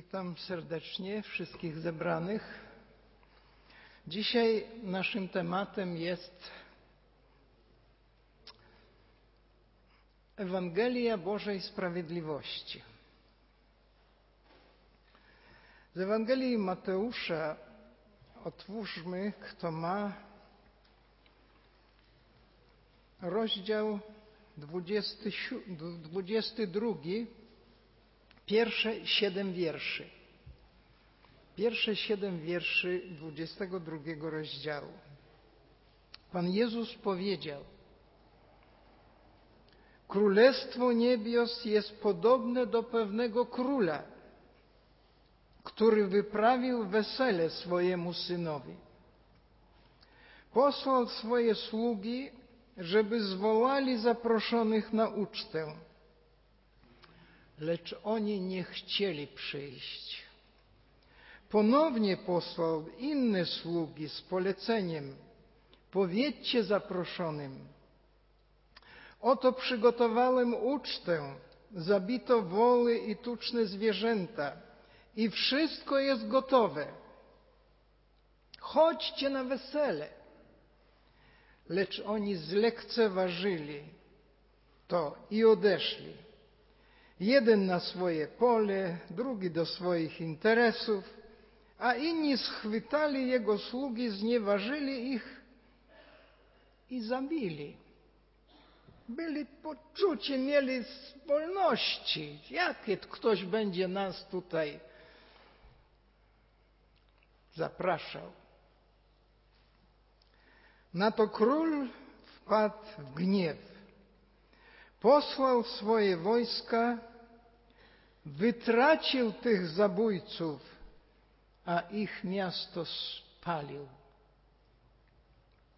Witam serdecznie wszystkich zebranych. Dzisiaj naszym tematem jest Ewangelia Bożej Sprawiedliwości. Z Ewangelii Mateusza otwórzmy, kto ma rozdział 22, pierwsze siedem wierszy. Pierwsze siedem wierszy 22 rozdziału. Pan Jezus powiedział: Królestwo niebios jest podobne do pewnego króla, który wyprawił wesele swojemu synowi. Posłał swoje sługi, żeby zwołali zaproszonych na ucztę lecz oni nie chcieli przyjść. Ponownie posłał inne sługi z poleceniem: Powiedzcie zaproszonym: Oto przygotowałem ucztę, zabito woły i tuczne zwierzęta i wszystko jest gotowe. Chodźcie na wesele. Lecz oni zlekceważyli to i odeszli. Jeden na swoje pole, drugi do swoich interesów, a inni schwytali jego sługi, znieważyli ich i zabili. Byli poczucie, mieli wolności. Jakie ktoś będzie nas tutaj zapraszał? Na to król wpadł w gniew. Posłał swoje wojska wytracił tych zabójców, a ich miasto spalił.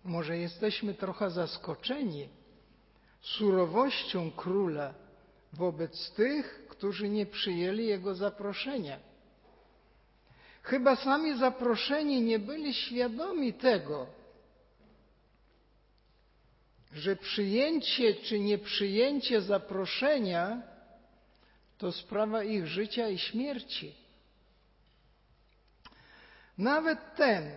Może jesteśmy trochę zaskoczeni surowością króla wobec tych, którzy nie przyjęli jego zaproszenia. Chyba sami zaproszeni nie byli świadomi tego, że przyjęcie czy nieprzyjęcie zaproszenia to sprawa ich życia i śmierci. Nawet ten,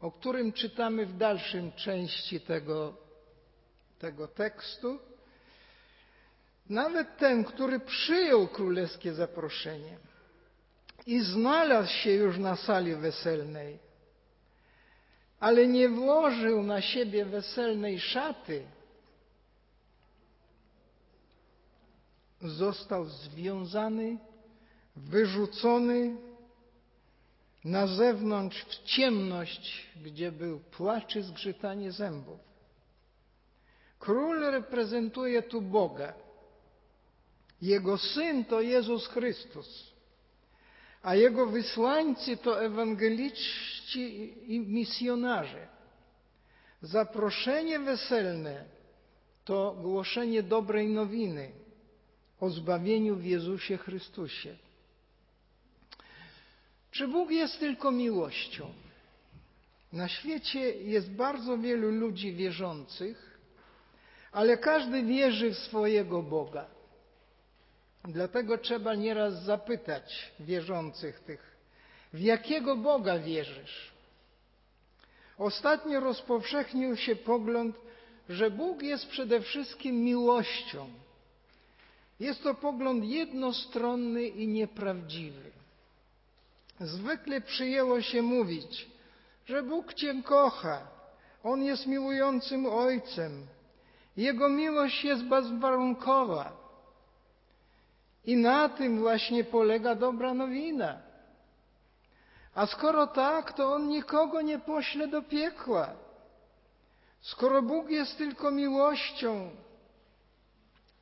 o którym czytamy w dalszym części tego, tego tekstu, nawet ten, który przyjął królewskie zaproszenie i znalazł się już na sali weselnej, ale nie włożył na siebie weselnej szaty, został związany, wyrzucony na zewnątrz w ciemność, gdzie był płacz i zgrzytanie zębów. Król reprezentuje tu Boga. Jego syn to Jezus Chrystus, a jego wysłańcy to ewangeliści i misjonarze. Zaproszenie weselne to głoszenie dobrej nowiny o zbawieniu w Jezusie Chrystusie. Czy Bóg jest tylko miłością? Na świecie jest bardzo wielu ludzi wierzących, ale każdy wierzy w swojego Boga. Dlatego trzeba nieraz zapytać wierzących tych, w jakiego Boga wierzysz? Ostatnio rozpowszechnił się pogląd, że Bóg jest przede wszystkim miłością. Jest to pogląd jednostronny i nieprawdziwy. Zwykle przyjęło się mówić, że Bóg Cię kocha, On jest miłującym Ojcem, Jego miłość jest bezwarunkowa. I na tym właśnie polega dobra nowina. A skoro tak, to On nikogo nie pośle do piekła. Skoro Bóg jest tylko miłością,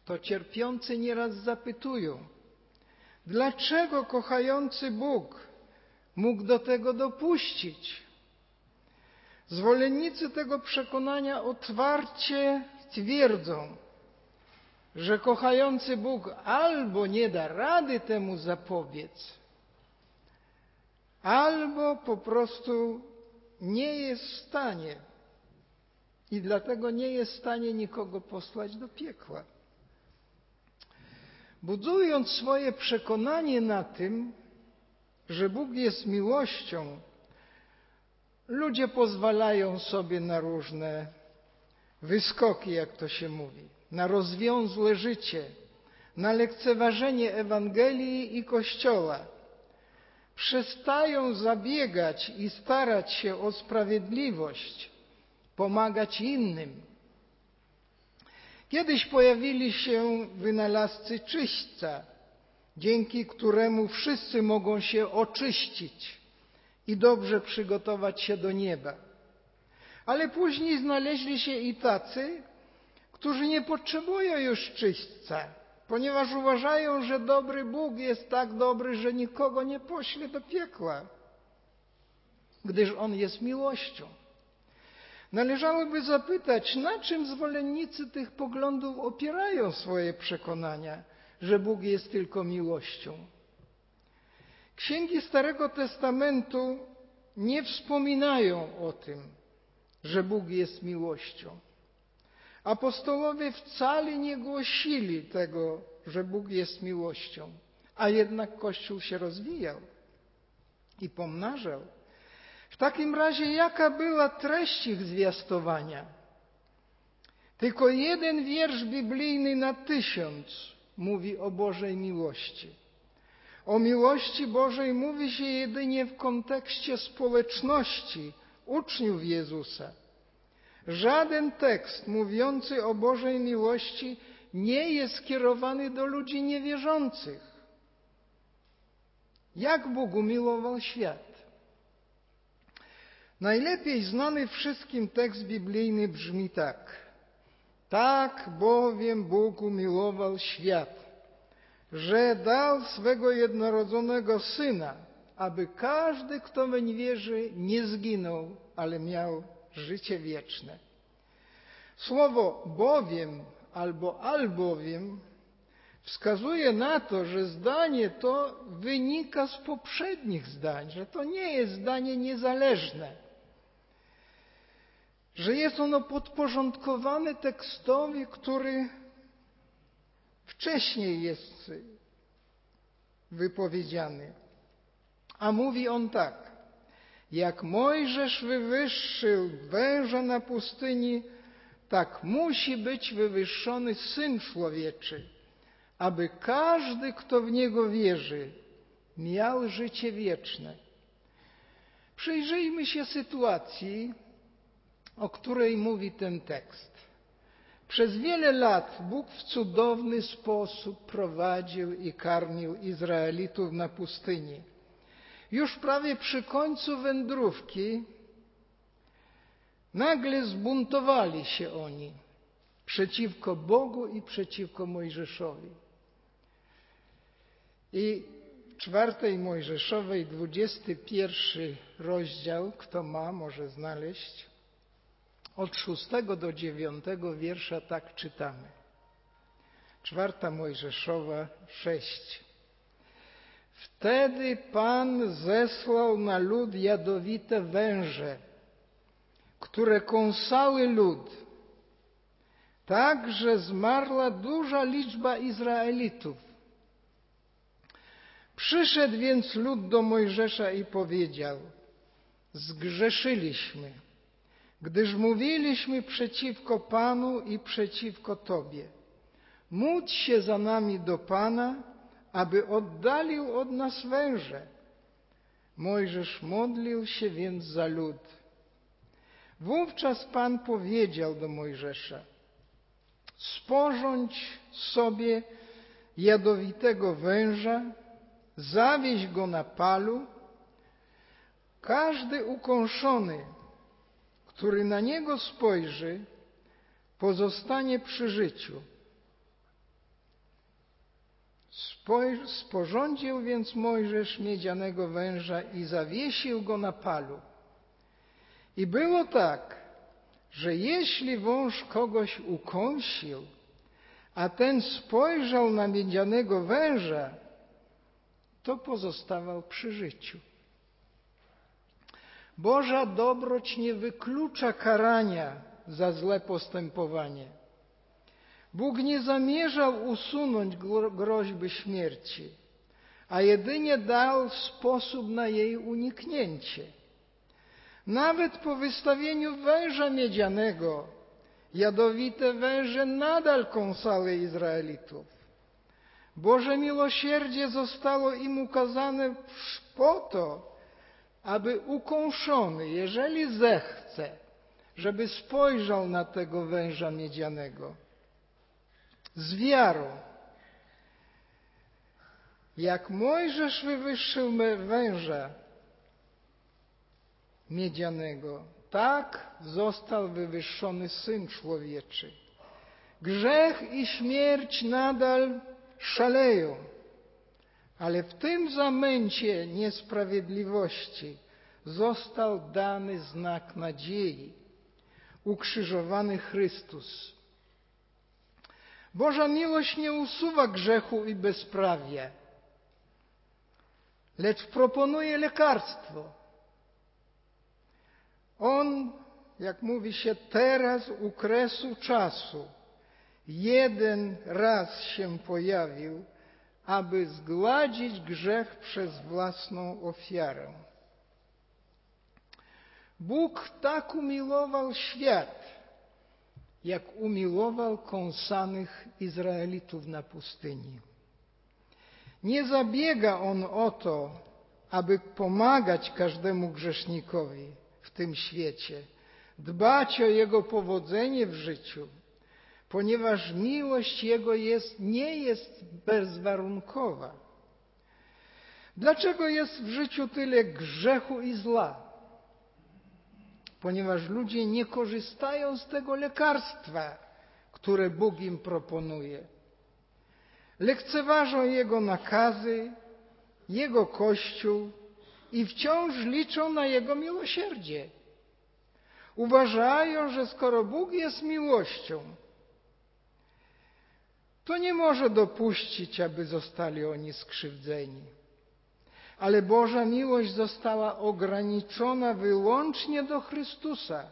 to cierpiący nieraz zapytują, dlaczego kochający Bóg mógł do tego dopuścić? Zwolennicy tego przekonania otwarcie twierdzą, że kochający Bóg albo nie da rady temu zapobiec, albo po prostu nie jest w stanie i dlatego nie jest w stanie nikogo posłać do piekła. Budując swoje przekonanie na tym, że Bóg jest miłością, ludzie pozwalają sobie na różne wyskoki, jak to się mówi, na rozwiązłe życie, na lekceważenie Ewangelii i Kościoła. Przestają zabiegać i starać się o sprawiedliwość, pomagać innym. Kiedyś pojawili się wynalazcy czyśćca, dzięki któremu wszyscy mogą się oczyścić i dobrze przygotować się do nieba. Ale później znaleźli się i tacy, którzy nie potrzebują już czyśćca, ponieważ uważają, że dobry Bóg jest tak dobry, że nikogo nie pośle do piekła, gdyż On jest miłością. Należałoby zapytać, na czym zwolennicy tych poglądów opierają swoje przekonania, że Bóg jest tylko miłością. Księgi Starego Testamentu nie wspominają o tym, że Bóg jest miłością. Apostołowie wcale nie głosili tego, że Bóg jest miłością, a jednak Kościół się rozwijał i pomnażał. W takim razie, jaka była treść ich zwiastowania? Tylko jeden wiersz biblijny na tysiąc mówi o Bożej miłości. O miłości Bożej mówi się jedynie w kontekście społeczności uczniów Jezusa. Żaden tekst mówiący o Bożej miłości nie jest skierowany do ludzi niewierzących. Jak Bóg umiłował świat? Najlepiej znany wszystkim tekst biblijny brzmi tak. Tak bowiem Bóg umiłował świat, że dał swego jednorodzonego Syna, aby każdy, kto weń wierzy, nie zginął, ale miał życie wieczne. Słowo bowiem albo albowiem wskazuje na to, że zdanie to wynika z poprzednich zdań, że to nie jest zdanie niezależne że jest ono podporządkowane tekstowi, który wcześniej jest wypowiedziany. A mówi on tak: Jak Mojżesz wywyższył węża na pustyni, tak musi być wywyższony syn człowieczy, aby każdy, kto w niego wierzy, miał życie wieczne. Przyjrzyjmy się sytuacji, o której mówi ten tekst. Przez wiele lat Bóg w cudowny sposób prowadził i karmił Izraelitów na pustyni. Już prawie przy końcu wędrówki nagle zbuntowali się oni przeciwko Bogu i przeciwko Mojżeszowi. I czwartej Mojżeszowej, dwudziesty pierwszy rozdział, kto ma, może znaleźć. Od szóstego do dziewiątego wiersza tak czytamy. Czwarta Mojżeszowa, sześć. Wtedy Pan zesłał na lud jadowite węże, które kąsały lud, tak że zmarła duża liczba Izraelitów. Przyszedł więc lud do Mojżesza i powiedział: Zgrzeszyliśmy gdyż mówiliśmy przeciwko Panu i przeciwko Tobie. Módl się za nami do Pana, aby oddalił od nas węże. Mojżesz modlił się więc za lud. Wówczas Pan powiedział do Mojżesza: Sporządź sobie jadowitego węża, zawieź go na palu. Każdy ukąszony który na niego spojrzy, pozostanie przy życiu. Sporządził więc Mojżesz miedzianego węża i zawiesił go na palu. I było tak, że jeśli wąż kogoś ukąsił, a ten spojrzał na miedzianego węża, to pozostawał przy życiu. Boża dobroć nie wyklucza karania za złe postępowanie. Bóg nie zamierzał usunąć groźby śmierci, a jedynie dał sposób na jej uniknięcie. Nawet po wystawieniu węża miedzianego, jadowite węże nadal kąsały Izraelitów. Boże miłosierdzie zostało im ukazane po to, aby ukąszony, jeżeli zechce, żeby spojrzał na tego węża miedzianego z wiarą. Jak Mojżesz wywyższył węża miedzianego, tak został wywyższony Syn Człowieczy. Grzech i śmierć nadal szaleją, ale w tym zamęcie niesprawiedliwości został dany znak nadziei. Ukrzyżowany Chrystus. Boża miłość nie usuwa grzechu i bezprawia, lecz proponuje lekarstwo. On, jak mówi się teraz, u kresu czasu, jeden raz się pojawił, aby zgładzić grzech przez własną ofiarę. Bóg tak umiłował świat, jak umiłował kąsanych Izraelitów na pustyni. Nie zabiega On o to, aby pomagać każdemu grzesznikowi w tym świecie, dbać o jego powodzenie w życiu, ponieważ miłość Jego jest, nie jest bezwarunkowa. Dlaczego jest w życiu tyle grzechu i zła? Ponieważ ludzie nie korzystają z tego lekarstwa, które Bóg im proponuje. Lekceważą Jego nakazy, Jego Kościół i wciąż liczą na Jego miłosierdzie. Uważają, że skoro Bóg jest miłością, to nie może dopuścić, aby zostali oni skrzywdzeni. Ale Boża miłość została ograniczona wyłącznie do Chrystusa.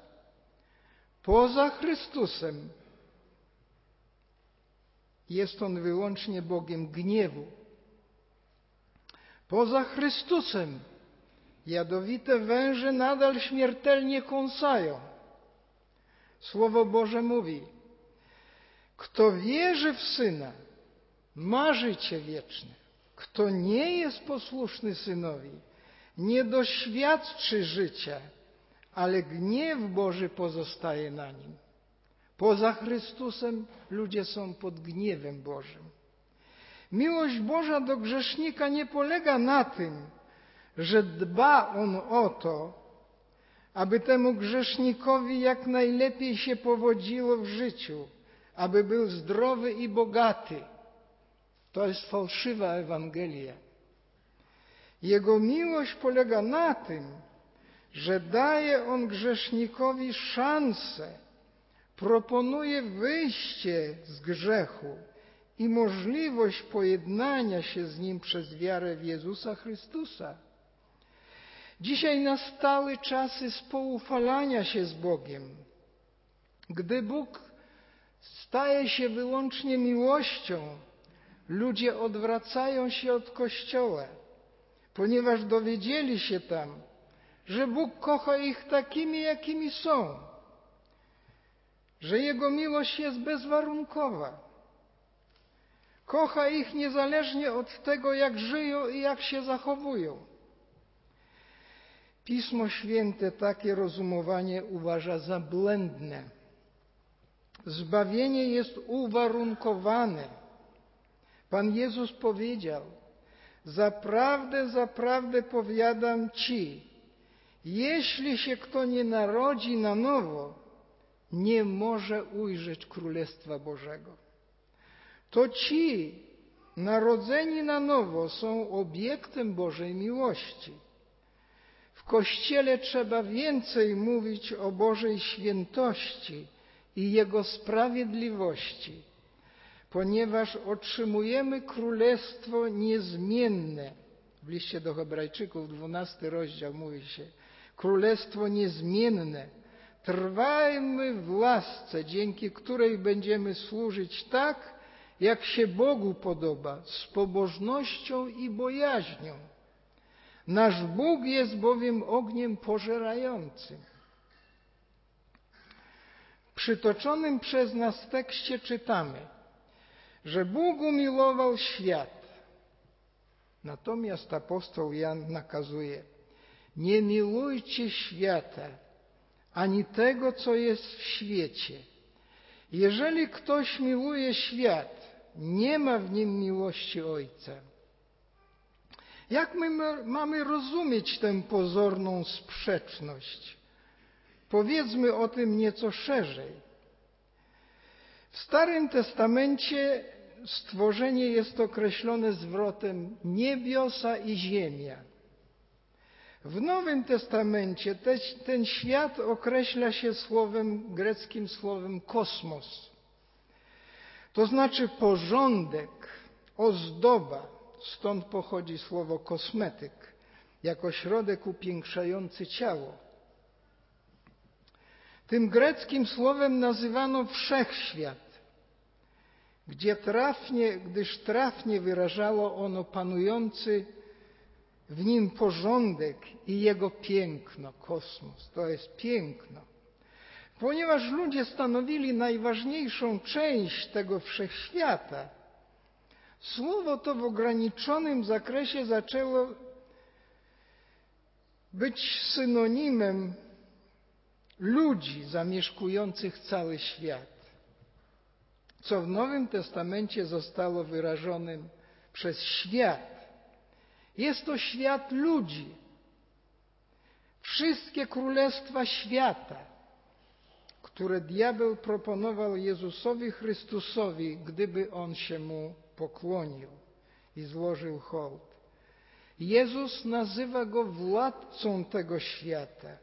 Poza Chrystusem jest On wyłącznie Bogiem gniewu. Poza Chrystusem jadowite węże nadal śmiertelnie kąsają. Słowo Boże mówi, kto wierzy w Syna, ma życie wieczne. Kto nie jest posłuszny Synowi, nie doświadczy życia, ale gniew Boży pozostaje na nim. Poza Chrystusem ludzie są pod gniewem Bożym. Miłość Boża do grzesznika nie polega na tym, że dba on o to, aby temu grzesznikowi jak najlepiej się powodziło w życiu, aby był zdrowy i bogaty. To jest fałszywa Ewangelia. Jego miłość polega na tym, że daje on grzesznikowi szansę, proponuje wyjście z grzechu i możliwość pojednania się z nim przez wiarę w Jezusa Chrystusa. Dzisiaj nastały czasy spoufalania się z Bogiem. Gdy Bóg staje się wyłącznie miłością, ludzie odwracają się od Kościoła, ponieważ dowiedzieli się tam, że Bóg kocha ich takimi, jakimi są, że Jego miłość jest bezwarunkowa. Kocha ich niezależnie od tego, jak żyją i jak się zachowują. Pismo Święte takie rozumowanie uważa za błędne. Zbawienie jest uwarunkowane. Pan Jezus powiedział: Zaprawdę, zaprawdę powiadam Ci, jeśli się kto nie narodzi na nowo, nie może ujrzeć Królestwa Bożego. To ci narodzeni na nowo są obiektem Bożej miłości. W Kościele trzeba więcej mówić o Bożej świętości i Jego sprawiedliwości, ponieważ otrzymujemy królestwo niezmienne. W liście do Hebrajczyków, 12 rozdział mówi się, królestwo niezmienne, Trwajmy w łasce, dzięki której będziemy służyć tak, jak się Bogu podoba, z pobożnością i bojaźnią. Nasz Bóg jest bowiem ogniem pożerającym. Przytoczonym przez nas tekście czytamy, że Bóg umiłował świat. Natomiast apostoł Jan nakazuje: Nie miłujcie świata, ani tego, co jest w świecie. Jeżeli ktoś miłuje świat, nie ma w nim miłości Ojca. Jak my mamy rozumieć tę pozorną sprzeczność? Powiedzmy o tym nieco szerzej. W Starym Testamencie stworzenie jest określone zwrotem niebiosa i ziemia. W Nowym Testamencie te, ten świat określa się słowem greckim słowem kosmos. To znaczy porządek, ozdoba, stąd pochodzi słowo kosmetyk, jako środek upiększający ciało. Tym greckim słowem nazywano wszechświat, gdzie trafnie, gdyż trafnie wyrażało ono panujący w nim porządek i jego piękno, kosmos. To jest piękno. Ponieważ ludzie stanowili najważniejszą część tego wszechświata, słowo to w ograniczonym zakresie zaczęło być synonimem ludzi zamieszkujących cały świat, co w Nowym Testamencie zostało wyrażonym przez świat. Jest to świat ludzi. Wszystkie królestwa świata, które diabeł proponował Jezusowi Chrystusowi, gdyby on się mu pokłonił i złożył hołd. Jezus nazywa go władcą tego świata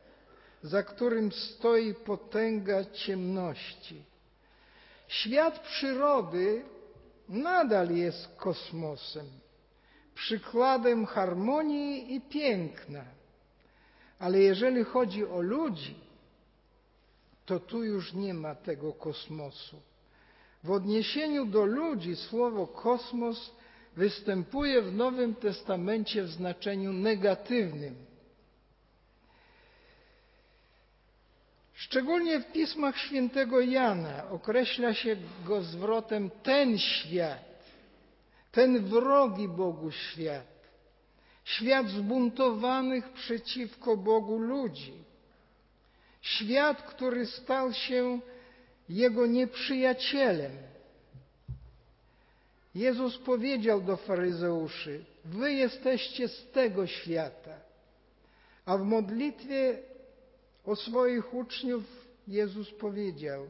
za którym stoi potęga ciemności. Świat przyrody nadal jest kosmosem, przykładem harmonii i piękna. Ale jeżeli chodzi o ludzi, to tu już nie ma tego kosmosu. W odniesieniu do ludzi słowo kosmos występuje w Nowym Testamencie w znaczeniu negatywnym. Szczególnie w pismach świętego Jana określa się go zwrotem ten świat, ten wrogi Bogu świat, świat zbuntowanych przeciwko Bogu ludzi, świat, który stał się jego nieprzyjacielem. Jezus powiedział do faryzeuszy: Wy jesteście z tego świata. A w modlitwie o swoich uczniów Jezus powiedział: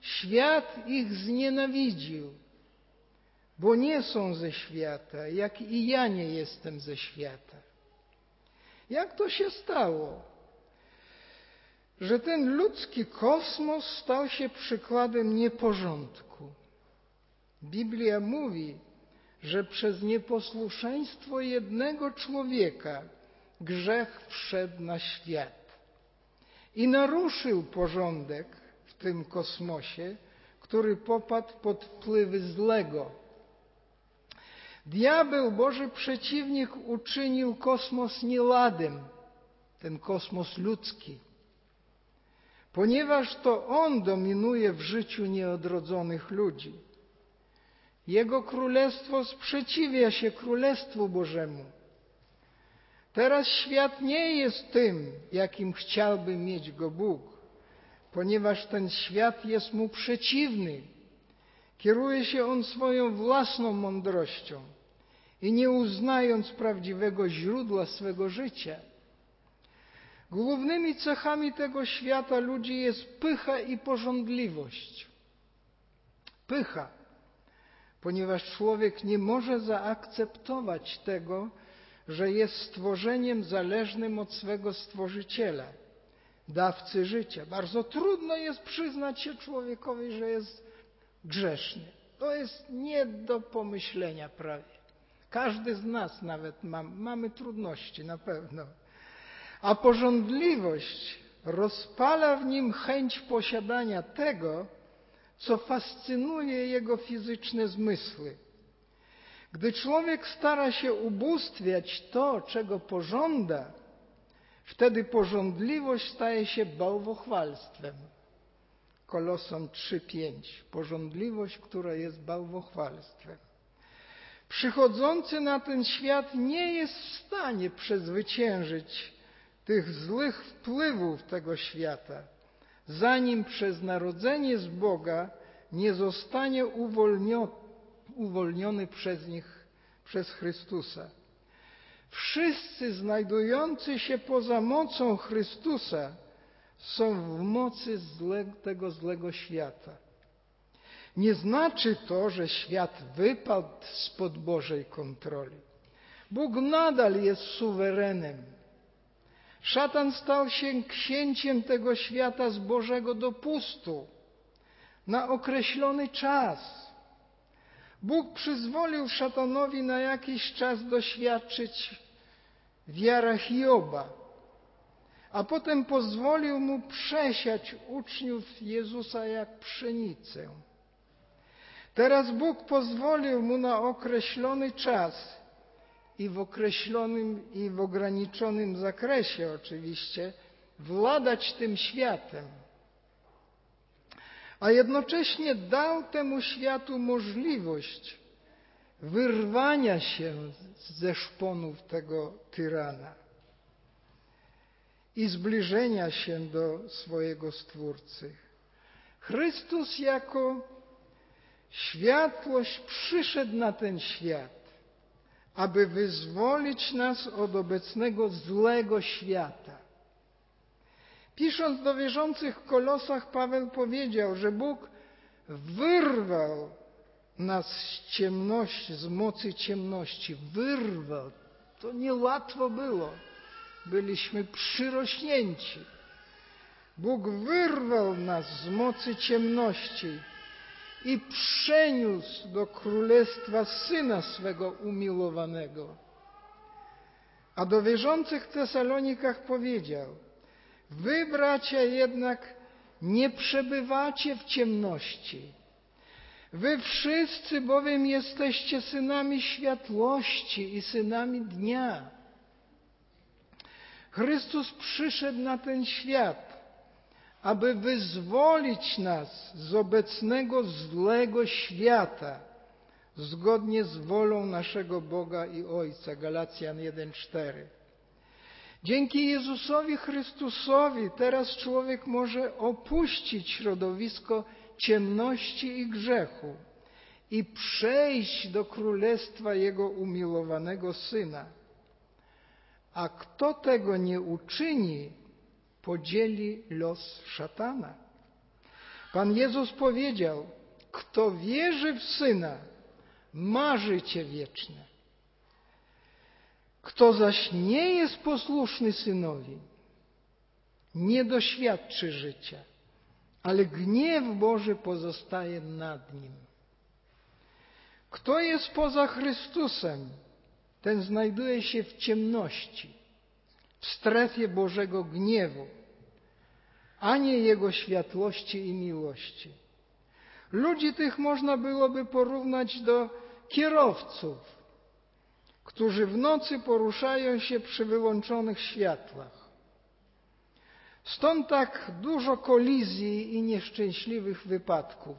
Świat ich znienawidził, bo nie są ze świata, jak i ja nie jestem ze świata. Jak to się stało, że ten ludzki kosmos stał się przykładem nieporządku? Biblia mówi, że przez nieposłuszeństwo jednego człowieka grzech wszedł na świat i naruszył porządek w tym kosmosie, który popadł pod wpływy złego. Diabeł, Boży przeciwnik, uczynił kosmos nieladem, ten kosmos ludzki, ponieważ to on dominuje w życiu nieodrodzonych ludzi. Jego królestwo sprzeciwia się Królestwu Bożemu. Teraz świat nie jest tym, jakim chciałby mieć go Bóg, ponieważ ten świat jest mu przeciwny. Kieruje się on swoją własną mądrością i nie uznając prawdziwego źródła swego życia. Głównymi cechami tego świata ludzi jest pycha i pożądliwość. Pycha, ponieważ człowiek nie może zaakceptować tego, że jest stworzeniem zależnym od swego stworzyciela, dawcy życia. Bardzo trudno jest przyznać się człowiekowi, że jest grzeszny. To jest nie do pomyślenia prawie. Każdy z nas nawet ma, mamy trudności na pewno. A porządliwość rozpala w nim chęć posiadania tego, co fascynuje jego fizyczne zmysły. Gdy człowiek stara się ubóstwiać to, czego pożąda, wtedy pożądliwość staje się bałwochwalstwem. Kolosom 3:5. Pożądliwość, która jest bałwochwalstwem. Przychodzący na ten świat nie jest w stanie przezwyciężyć tych złych wpływów tego świata, zanim przez narodzenie z Boga nie zostanie uwolniony, uwolniony przez nich, przez Chrystusa. Wszyscy znajdujący się poza mocą Chrystusa są w mocy zle, tego złego świata. Nie znaczy to, że świat wypadł spod Bożej kontroli. Bóg nadal jest suwerenem. Szatan stał się księciem tego świata z Bożego dopustu na określony czas. Bóg przyzwolił szatanowi na jakiś czas doświadczyć wiara Hioba, a potem pozwolił mu przesiać uczniów Jezusa jak pszenicę. Teraz Bóg pozwolił mu na określony czas i w określonym i w ograniczonym zakresie oczywiście władać tym światem. A jednocześnie dał temu światu możliwość wyrwania się ze szponów tego tyrana i zbliżenia się do swojego Stwórcy. Chrystus jako światłość przyszedł na ten świat, aby wyzwolić nas od obecnego złego świata. Pisząc do wierzących w Kolosach, Paweł powiedział, że Bóg wyrwał nas z ciemności, z mocy ciemności. Wyrwał. To niełatwo było. Byliśmy przyrośnięci. Bóg wyrwał nas z mocy ciemności i przeniósł do królestwa syna swego umiłowanego. A do wierzących w Tesalonikach powiedział: Wy, bracia, jednak nie przebywacie w ciemności. Wy wszyscy bowiem jesteście synami światłości i synami dnia. Chrystus przyszedł na ten świat, aby wyzwolić nas z obecnego złego świata, zgodnie z wolą naszego Boga i Ojca. Galacjan 1:4. Dzięki Jezusowi Chrystusowi teraz człowiek może opuścić środowisko ciemności i grzechu i przejść do królestwa Jego umiłowanego Syna. A kto tego nie uczyni, podzieli los szatana. Pan Jezus powiedział: Kto wierzy w Syna, ma życie wieczne. Kto zaś nie jest posłuszny synowi, nie doświadczy życia, ale gniew Boży pozostaje nad nim. Kto jest poza Chrystusem, ten znajduje się w ciemności, w strefie Bożego gniewu, a nie Jego światłości i miłości. Ludzi tych można byłoby porównać do kierowców, którzy w nocy poruszają się przy wyłączonych światłach. Stąd tak dużo kolizji i nieszczęśliwych wypadków.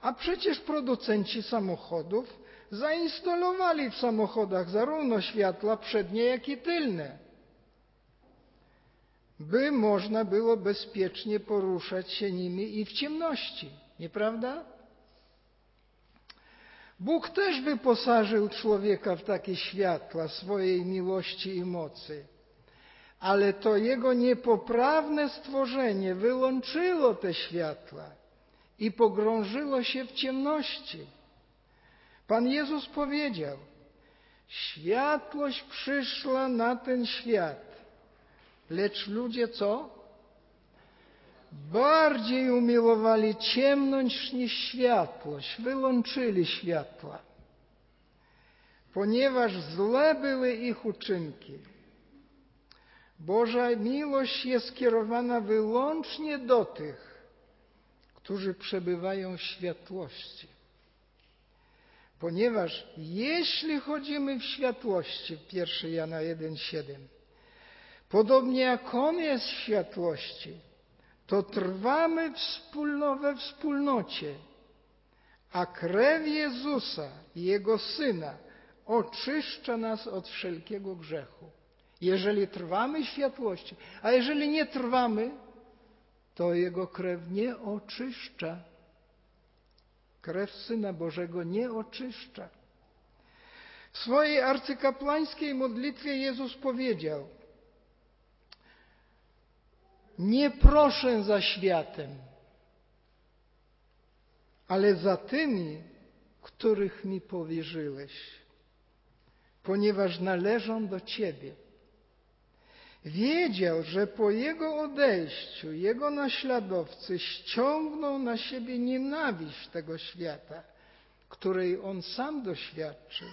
A przecież producenci samochodów zainstalowali w samochodach zarówno światła przednie, jak i tylne, by można było bezpiecznie poruszać się nimi i w ciemności. Nieprawda? Bóg też wyposażył człowieka w takie światła swojej miłości i mocy. Ale to jego niepoprawne stworzenie wyłączyło te światła i pogrążyło się w ciemności. Pan Jezus powiedział: Światłość przyszła na ten świat, lecz ludzie co? Bardziej umiłowali ciemność niż światłość, wyłączyli światła, ponieważ złe były ich uczynki. Boża miłość jest skierowana wyłącznie do tych, którzy przebywają w światłości. Ponieważ jeśli chodzimy w światłości, 1 Jana 1,7, podobnie jak On jest w światłości, to trwamy we wspólnocie, a krew Jezusa i Jego Syna oczyszcza nas od wszelkiego grzechu. Jeżeli trwamy światłości, a jeżeli nie trwamy, to Jego krew nie oczyszcza. Krew Syna Bożego nie oczyszcza. W swojej arcykapłańskiej modlitwie Jezus powiedział: Nie proszę za światem, ale za tymi, których mi powierzyłeś, ponieważ należą do Ciebie. Wiedział, że po jego odejściu jego naśladowcy ściągną na siebie nienawiść tego świata, której on sam doświadczył.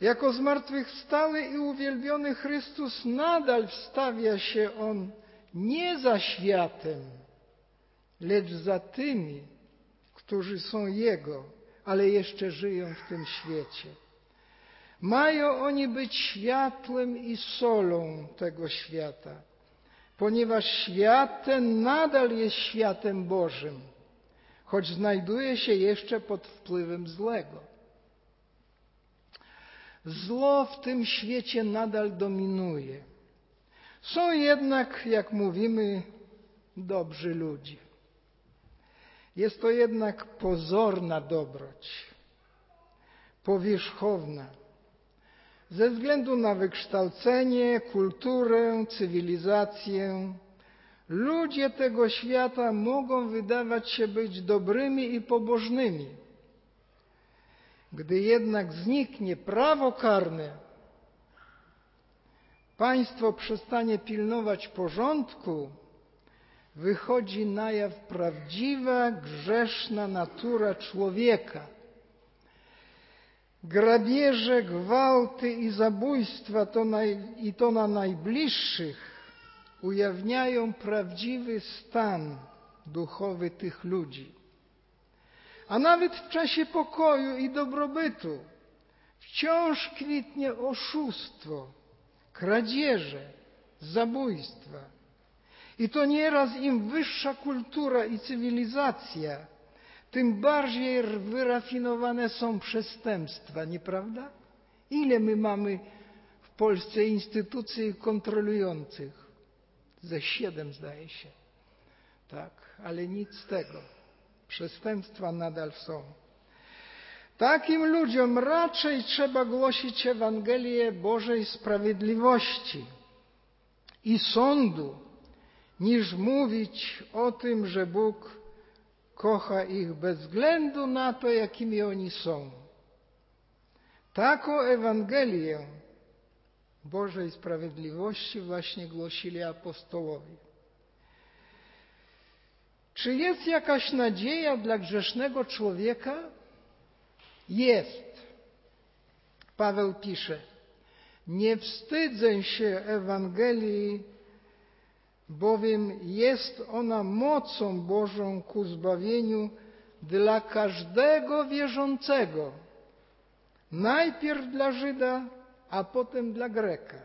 Jako zmartwychwstały i uwielbiony Chrystus nadal wstawia się on nie za światem, lecz za tymi, którzy są Jego, ale jeszcze żyją w tym świecie. Mają oni być światłem i solą tego świata, ponieważ świat ten nadal jest światem Bożym, choć znajduje się jeszcze pod wpływem złego. Zło w tym świecie nadal dominuje. Są jednak, jak mówimy, dobrzy ludzie. Jest to jednak pozorna dobroć, powierzchowna ze względu na wykształcenie, kulturę, cywilizację, ludzie tego świata mogą wydawać się być dobrymi i pobożnymi. Gdy jednak zniknie prawo karne, państwo przestanie pilnować porządku, wychodzi na jaw prawdziwa, grzeszna natura człowieka – grabieże, gwałty i zabójstwa to naj, i to na najbliższych ujawniają prawdziwy stan duchowy tych ludzi. A nawet w czasie pokoju i dobrobytu wciąż kwitnie oszustwo, kradzieże, zabójstwa. I to nieraz im wyższa kultura i cywilizacja, tym bardziej wyrafinowane są przestępstwa, nieprawda? Ile my mamy w Polsce instytucji kontrolujących? Ze siedem zdaje się. Tak, ale nic z tego. Przestępstwa nadal są. Takim ludziom raczej trzeba głosić Ewangelię Bożej sprawiedliwości i sądu, niż mówić o tym, że Bóg kocha ich bez względu na to, jakimi oni są. Taką Ewangelię Bożej Sprawiedliwości właśnie głosili apostołowie. Czy jest jakaś nadzieja dla grzesznego człowieka? Jest. Paweł pisze: Nie wstydzę się Ewangelii bowiem jest ona mocą Bożą ku zbawieniu dla każdego wierzącego, najpierw dla Żyda, a potem dla Greka.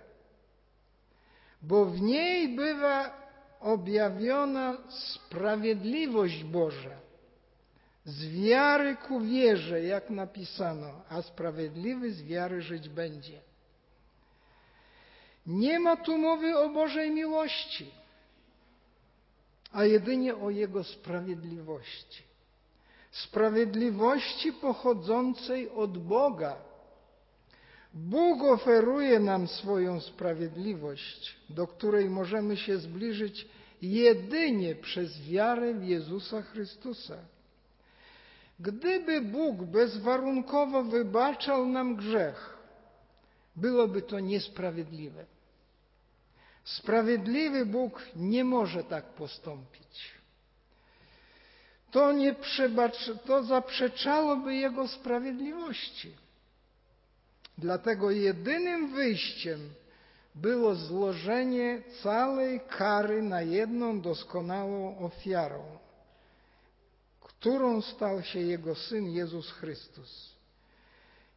Bo w niej bywa objawiona sprawiedliwość Boża z wiary ku wierze, jak napisano, a sprawiedliwy z wiary żyć będzie. Nie ma tu mowy o Bożej miłości a jedynie o Jego sprawiedliwości. Sprawiedliwości pochodzącej od Boga. Bóg oferuje nam swoją sprawiedliwość, do której możemy się zbliżyć jedynie przez wiarę w Jezusa Chrystusa. Gdyby Bóg bezwarunkowo wybaczał nam grzech, byłoby to niesprawiedliwe. Sprawiedliwy Bóg nie może tak postąpić. To, nie to zaprzeczałoby Jego sprawiedliwości. Dlatego jedynym wyjściem było złożenie całej kary na jedną doskonałą ofiarą, którą stał się Jego Syn Jezus Chrystus.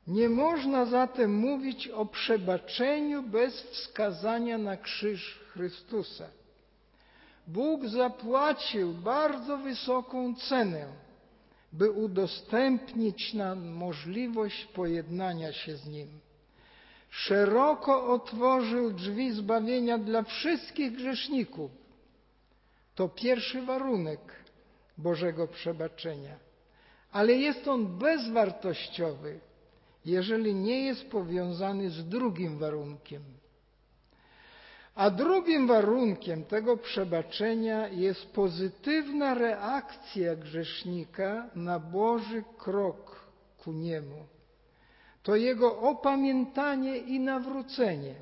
Nie można zatem mówić o przebaczeniu bez wskazania na krzyż Chrystusa. Bóg zapłacił bardzo wysoką cenę, by udostępnić nam możliwość pojednania się z Nim. Szeroko otworzył drzwi zbawienia dla wszystkich grzeszników. To pierwszy warunek Bożego przebaczenia. Ale jest on bezwartościowy, jeżeli nie jest powiązany z drugim warunkiem. A drugim warunkiem tego przebaczenia jest pozytywna reakcja grzesznika na Boży krok ku niemu. To jego opamiętanie i nawrócenie.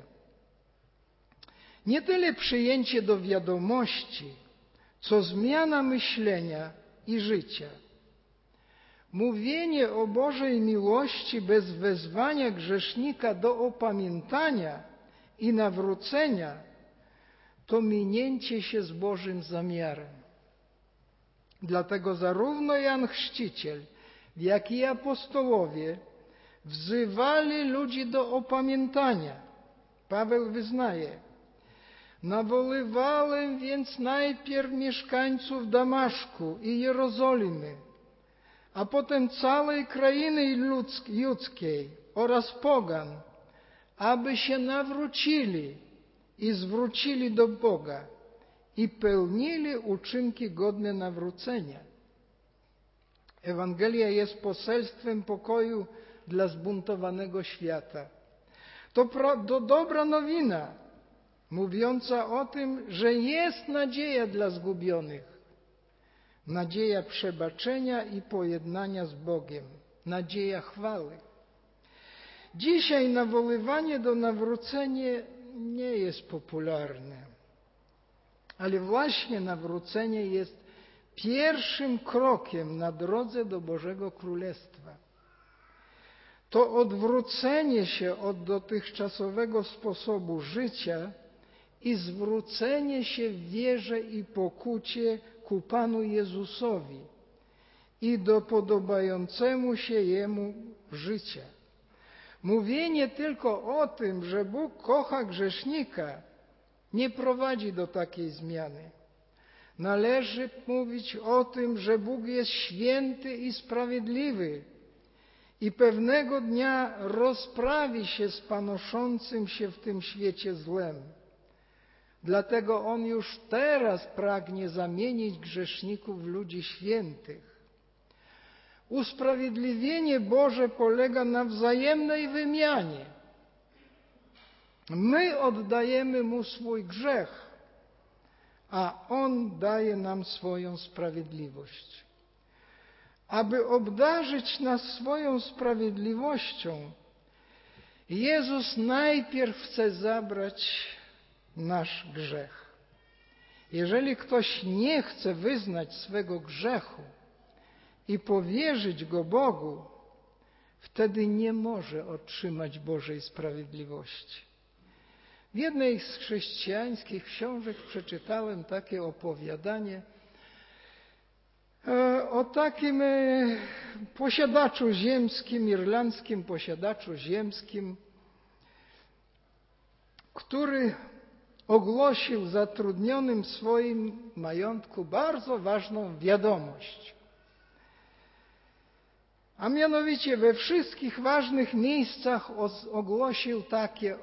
Nie tyle przyjęcie do wiadomości, co zmiana myślenia i życia. Mówienie o Bożej miłości bez wezwania grzesznika do opamiętania i nawrócenia to minięcie się z Bożym zamiarem. Dlatego zarówno Jan Chrzciciel, jak i apostołowie wzywali ludzi do opamiętania. Paweł wyznaje, nawoływałem więc najpierw mieszkańców Damaszku i Jerozolimy, a potem całej krainy judzkiej oraz pogan, aby się nawrócili i zwrócili do Boga i pełnili uczynki godne nawrócenia. Ewangelia jest poselstwem pokoju dla zbuntowanego świata. To, to dobra nowina, mówiąca o tym, że jest nadzieja dla zgubionych. Nadzieja przebaczenia i pojednania z Bogiem. Nadzieja chwały. Dzisiaj nawoływanie do nawrócenia nie jest popularne, ale właśnie nawrócenie jest pierwszym krokiem na drodze do Bożego Królestwa. To odwrócenie się od dotychczasowego sposobu życia i zwrócenie się w wierze i pokucie ku Panu Jezusowi i do podobającemu się Jemu życia. Mówienie tylko o tym, że Bóg kocha grzesznika, nie prowadzi do takiej zmiany. Należy mówić o tym, że Bóg jest święty i sprawiedliwy i pewnego dnia rozprawi się z panoszącym się w tym świecie złem. Dlatego On już teraz pragnie zamienić grzeszników w ludzi świętych. Usprawiedliwienie Boże polega na wzajemnej wymianie. My oddajemy Mu swój grzech, a On daje nam swoją sprawiedliwość. Aby obdarzyć nas swoją sprawiedliwością, Jezus najpierw chce zabrać nasz grzech. Jeżeli ktoś nie chce wyznać swego grzechu i powierzyć go Bogu, wtedy nie może otrzymać Bożej sprawiedliwości. W jednej z chrześcijańskich książek przeczytałem takie opowiadanie e, o takim e, posiadaczu ziemskim, irlandzkim posiadaczu ziemskim, który ogłosił zatrudnionym w swoim majątku bardzo ważną wiadomość. A mianowicie we wszystkich ważnych miejscach ogłosił takie,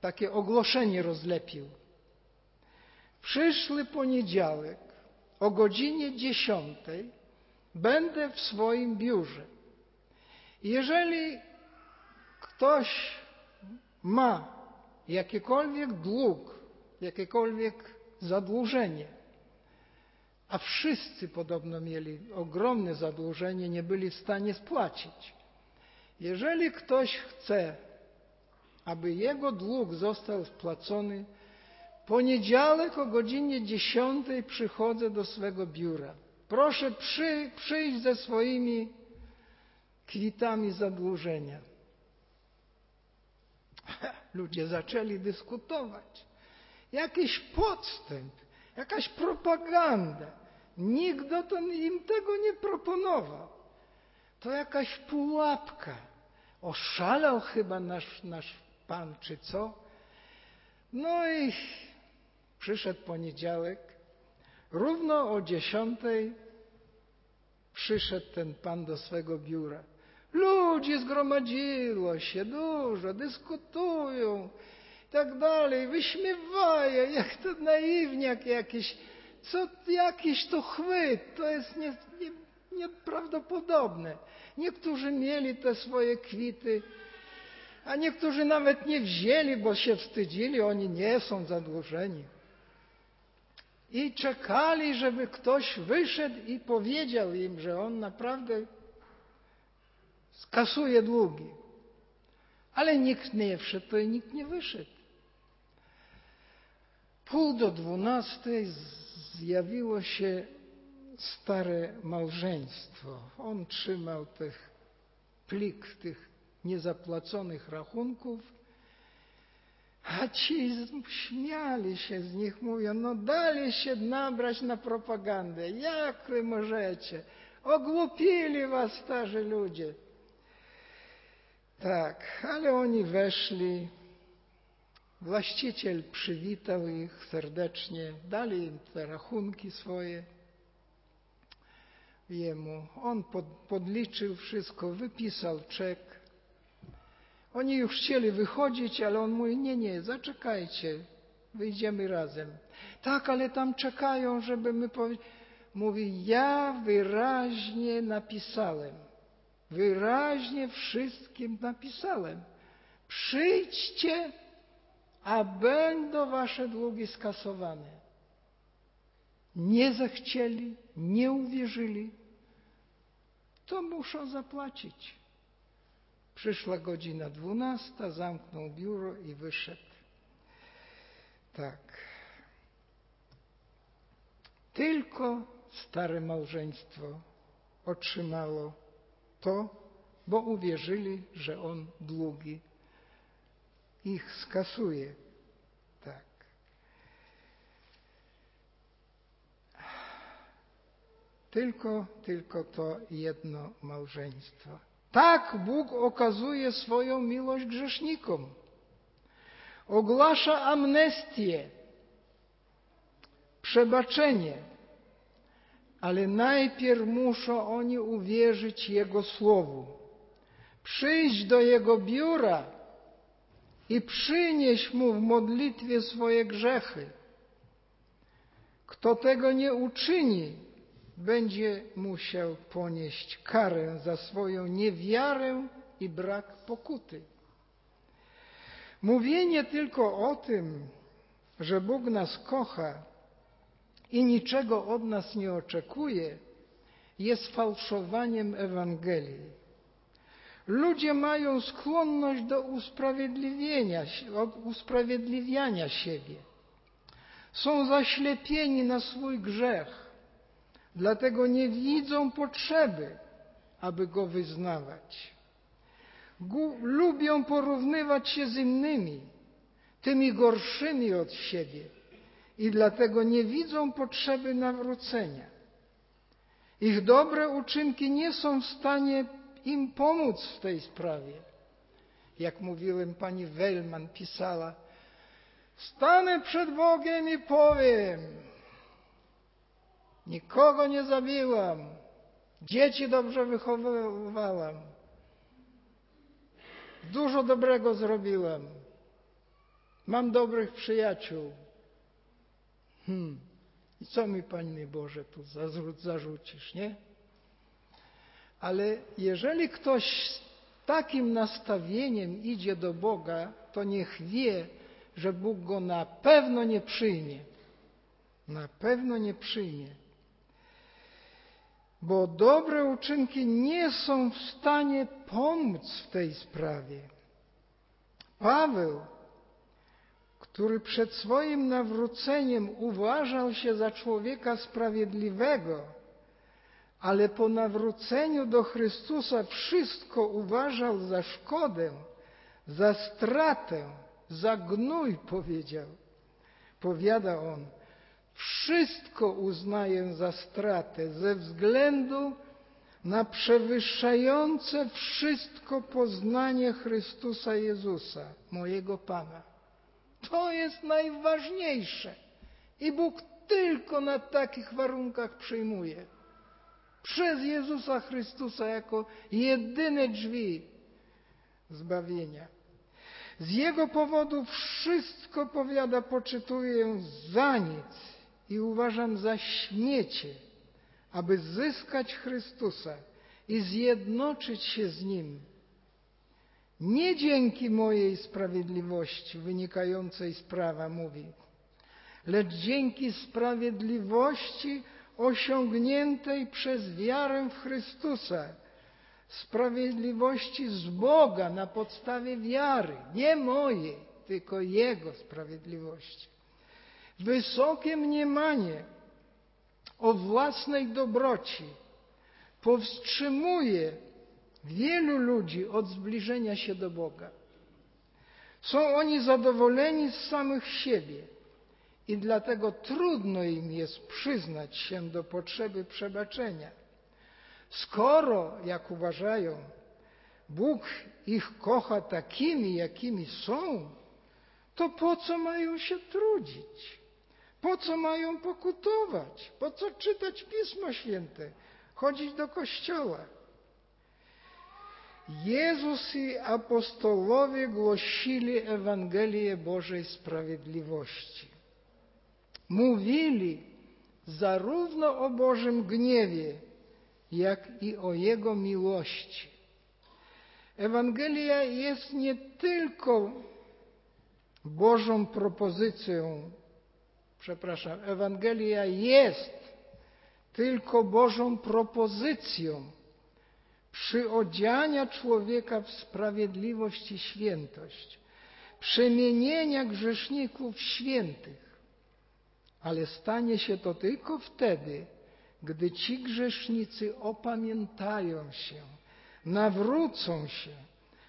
takie ogłoszenie rozlepił. Przyszły poniedziałek o godzinie dziesiątej będę w swoim biurze. Jeżeli ktoś ma jakikolwiek dług jakiekolwiek zadłużenie. A wszyscy podobno mieli ogromne zadłużenie, nie byli w stanie spłacić. Jeżeli ktoś chce, aby jego dług został spłacony, poniedziałek o godzinie 10 przychodzę do swego biura. Proszę przy, przyjść ze swoimi kwitami zadłużenia. Ludzie zaczęli dyskutować. Jakiś podstęp, jakaś propaganda. Nikt dotąd im tego nie proponował. To jakaś pułapka. Oszalał chyba nasz, nasz pan, czy co? No i przyszedł poniedziałek. Równo o dziesiątej przyszedł ten pan do swego biura. Ludzi zgromadziło się dużo, dyskutują i tak dalej, wyśmiewają, jak to naiwniak jakiś, co jakiś to chwyt, to jest nie, nie, nieprawdopodobne. Niektórzy mieli te swoje kwity, a niektórzy nawet nie wzięli, bo się wstydzili, oni nie są zadłużeni. I czekali, żeby ktoś wyszedł i powiedział im, że on naprawdę skasuje długi. Ale nikt nie wszedł, i nikt nie wyszedł. Pół do dwunastej zjawiło się stare małżeństwo. On trzymał tych plik tych niezapłaconych rachunków, a ci śmiali się z nich, mówią, no dali się nabrać na propagandę. Jak wy możecie? Ogłupili was starzy ludzie. Tak, ale oni weszli. Właściciel przywitał ich serdecznie, dali im te rachunki swoje jemu. On pod, podliczył wszystko, wypisał czek. Oni już chcieli wychodzić, ale on mówi, nie, nie, zaczekajcie, wyjdziemy razem. Tak, ale tam czekają, żeby my powiedzieć. Mówi, ja wyraźnie napisałem. Wyraźnie wszystkim napisałem. Przyjdźcie, a będą wasze długi skasowane. Nie zechcieli, nie uwierzyli, to muszą zapłacić. Przyszła godzina dwunasta, zamknął biuro i wyszedł. Tak. Tylko stare małżeństwo otrzymało to, bo uwierzyli, że on długi ich skasuje. Tak. Tylko, tylko to jedno małżeństwo. Tak Bóg okazuje swoją miłość grzesznikom. Ogłasza amnestię, przebaczenie, ale najpierw muszą oni uwierzyć Jego Słowu, przyjść do Jego biura i przynieść Mu w modlitwie swoje grzechy. Kto tego nie uczyni, będzie musiał ponieść karę za swoją niewiarę i brak pokuty. Mówienie tylko o tym, że Bóg nas kocha i niczego od nas nie oczekuje, jest fałszowaniem Ewangelii. Ludzie mają skłonność do usprawiedliwienia, usprawiedliwiania siebie. Są zaślepieni na swój grzech, dlatego nie widzą potrzeby, aby go wyznawać. Lubią porównywać się z innymi, tymi gorszymi od siebie i dlatego nie widzą potrzeby nawrócenia. Ich dobre uczynki nie są w stanie im pomóc w tej sprawie. Jak mówiłem, pani Wellman pisała, stanę przed Bogiem i powiem, nikogo nie zabiłam, dzieci dobrze wychowywałam, dużo dobrego zrobiłam, mam dobrych przyjaciół, Hmm. I co mi, Panie Boże, tu zarzucisz, nie? Ale jeżeli ktoś z takim nastawieniem idzie do Boga, to niech wie, że Bóg go na pewno nie przyjmie. Na pewno nie przyjmie. Bo dobre uczynki nie są w stanie pomóc w tej sprawie. Paweł który przed swoim nawróceniem uważał się za człowieka sprawiedliwego, ale po nawróceniu do Chrystusa wszystko uważał za szkodę, za stratę, za gnój powiedział. Powiada on, wszystko uznaję za stratę ze względu na przewyższające wszystko poznanie Chrystusa Jezusa, mojego Pana. To jest najważniejsze. I Bóg tylko na takich warunkach przyjmuje. Przez Jezusa Chrystusa jako jedyne drzwi zbawienia. Z Jego powodu wszystko, powiada, poczytuję za nic i uważam za śmiecie, aby zyskać Chrystusa i zjednoczyć się z Nim. Nie dzięki mojej sprawiedliwości wynikającej z prawa, mówi, lecz dzięki sprawiedliwości osiągniętej przez wiarę w Chrystusa, sprawiedliwości z Boga na podstawie wiary, nie mojej, tylko Jego sprawiedliwości. Wysokie mniemanie o własnej dobroci powstrzymuje wielu ludzi od zbliżenia się do Boga. Są oni zadowoleni z samych siebie i dlatego trudno im jest przyznać się do potrzeby przebaczenia. Skoro, jak uważają, Bóg ich kocha takimi, jakimi są, to po co mają się trudzić? Po co mają pokutować? Po co czytać Pismo Święte? Chodzić do kościoła? Jezus i apostołowie głosili Ewangelię Bożej Sprawiedliwości. Mówili zarówno o Bożym gniewie, jak i o Jego miłości. Ewangelia jest nie tylko Bożą propozycją, przepraszam, Ewangelia jest tylko Bożą propozycją przyodziania człowieka w sprawiedliwość i świętość, przemienienia grzeszników świętych. Ale stanie się to tylko wtedy, gdy ci grzesznicy opamiętają się, nawrócą się,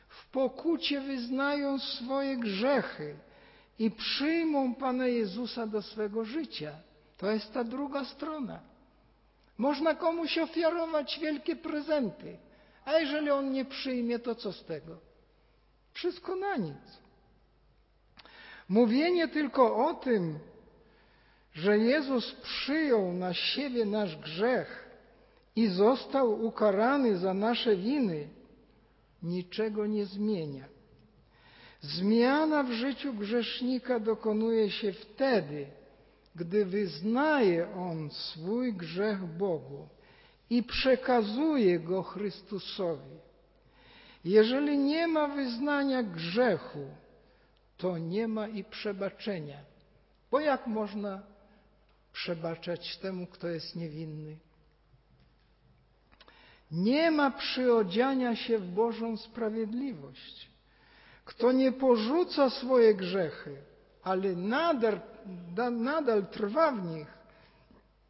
w pokucie wyznają swoje grzechy i przyjmą Pana Jezusa do swego życia. To jest ta druga strona. Można komuś ofiarować wielkie prezenty, a jeżeli on nie przyjmie, to co z tego? Wszystko na nic. Mówienie tylko o tym, że Jezus przyjął na siebie nasz grzech i został ukarany za nasze winy, niczego nie zmienia. Zmiana w życiu grzesznika dokonuje się wtedy, gdy wyznaje on swój grzech Bogu i przekazuje go Chrystusowi. Jeżeli nie ma wyznania grzechu, to nie ma i przebaczenia. Bo jak można przebaczać temu, kto jest niewinny? Nie ma przyodziania się w Bożą sprawiedliwość. Kto nie porzuca swoje grzechy, ale nadal, nadal trwa w nich,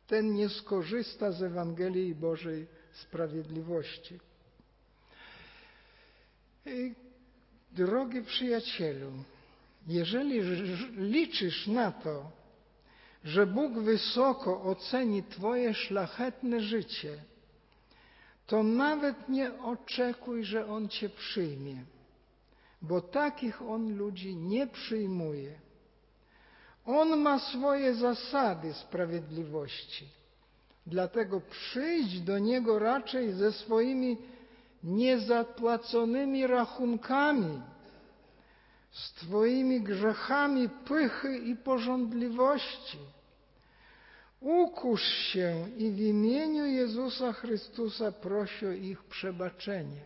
ten nie skorzysta z Ewangelii Bożej sprawiedliwości. Drogi przyjacielu, jeżeli liczysz na to, że Bóg wysoko oceni Twoje szlachetne życie, to nawet nie oczekuj, że On Cię przyjmie, bo takich On ludzi nie przyjmuje. On ma swoje zasady sprawiedliwości. Dlatego przyjdź do Niego raczej ze swoimi niezapłaconymi rachunkami, z Twoimi grzechami pychy i porządliwości. Ukusz się i w imieniu Jezusa Chrystusa prosi o ich przebaczenie.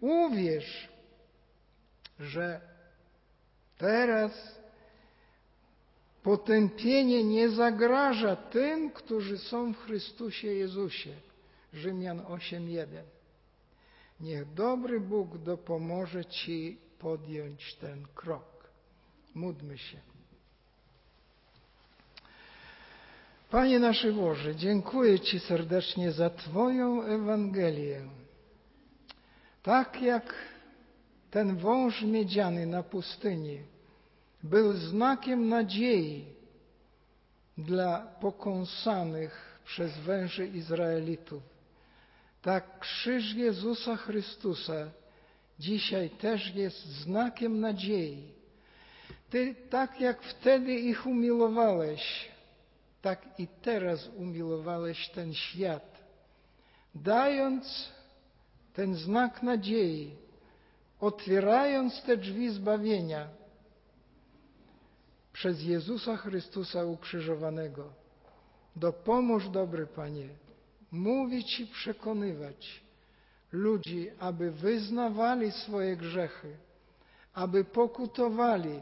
Uwierz, że teraz Potępienie nie zagraża tym, którzy są w Chrystusie Jezusie. Rzymian 8:1. Niech dobry Bóg dopomoże Ci podjąć ten krok. Módlmy się. Panie nasz Boże, dziękuję Ci serdecznie za Twoją Ewangelię. Tak jak ten wąż miedziany na pustyni był znakiem nadziei dla pokąsanych przez węży Izraelitów. Tak krzyż Jezusa Chrystusa dzisiaj też jest znakiem nadziei. Ty tak jak wtedy ich umiłowałeś, tak i teraz umiłowałeś ten świat, dając ten znak nadziei, otwierając te drzwi zbawienia przez Jezusa Chrystusa ukrzyżowanego. Dopomóż, dobry Panie, mówić i przekonywać ludzi, aby wyznawali swoje grzechy, aby pokutowali,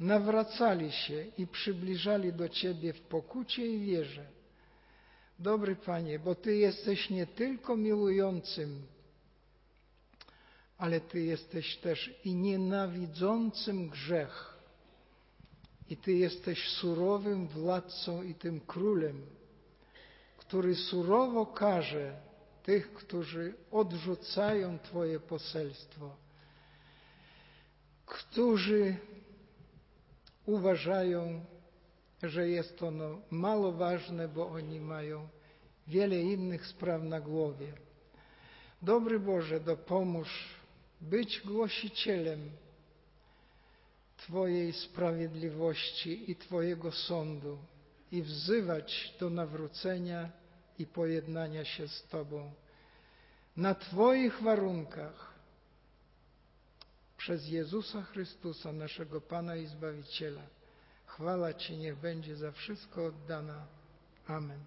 nawracali się i przybliżali do Ciebie w pokucie i wierze. Dobry Panie, bo Ty jesteś nie tylko miłującym, ale Ty jesteś też i nienawidzącym grzech. I Ty jesteś surowym władcą i tym królem, który surowo karze tych, którzy odrzucają Twoje poselstwo, którzy uważają, że jest ono mało ważne, bo oni mają wiele innych spraw na głowie. Dobry Boże, dopomóż być głosicielem Twojej sprawiedliwości i Twojego sądu i wzywać do nawrócenia i pojednania się z Tobą na Twoich warunkach przez Jezusa Chrystusa, naszego Pana i Zbawiciela. Chwala Ci niech będzie za wszystko oddana. Amen.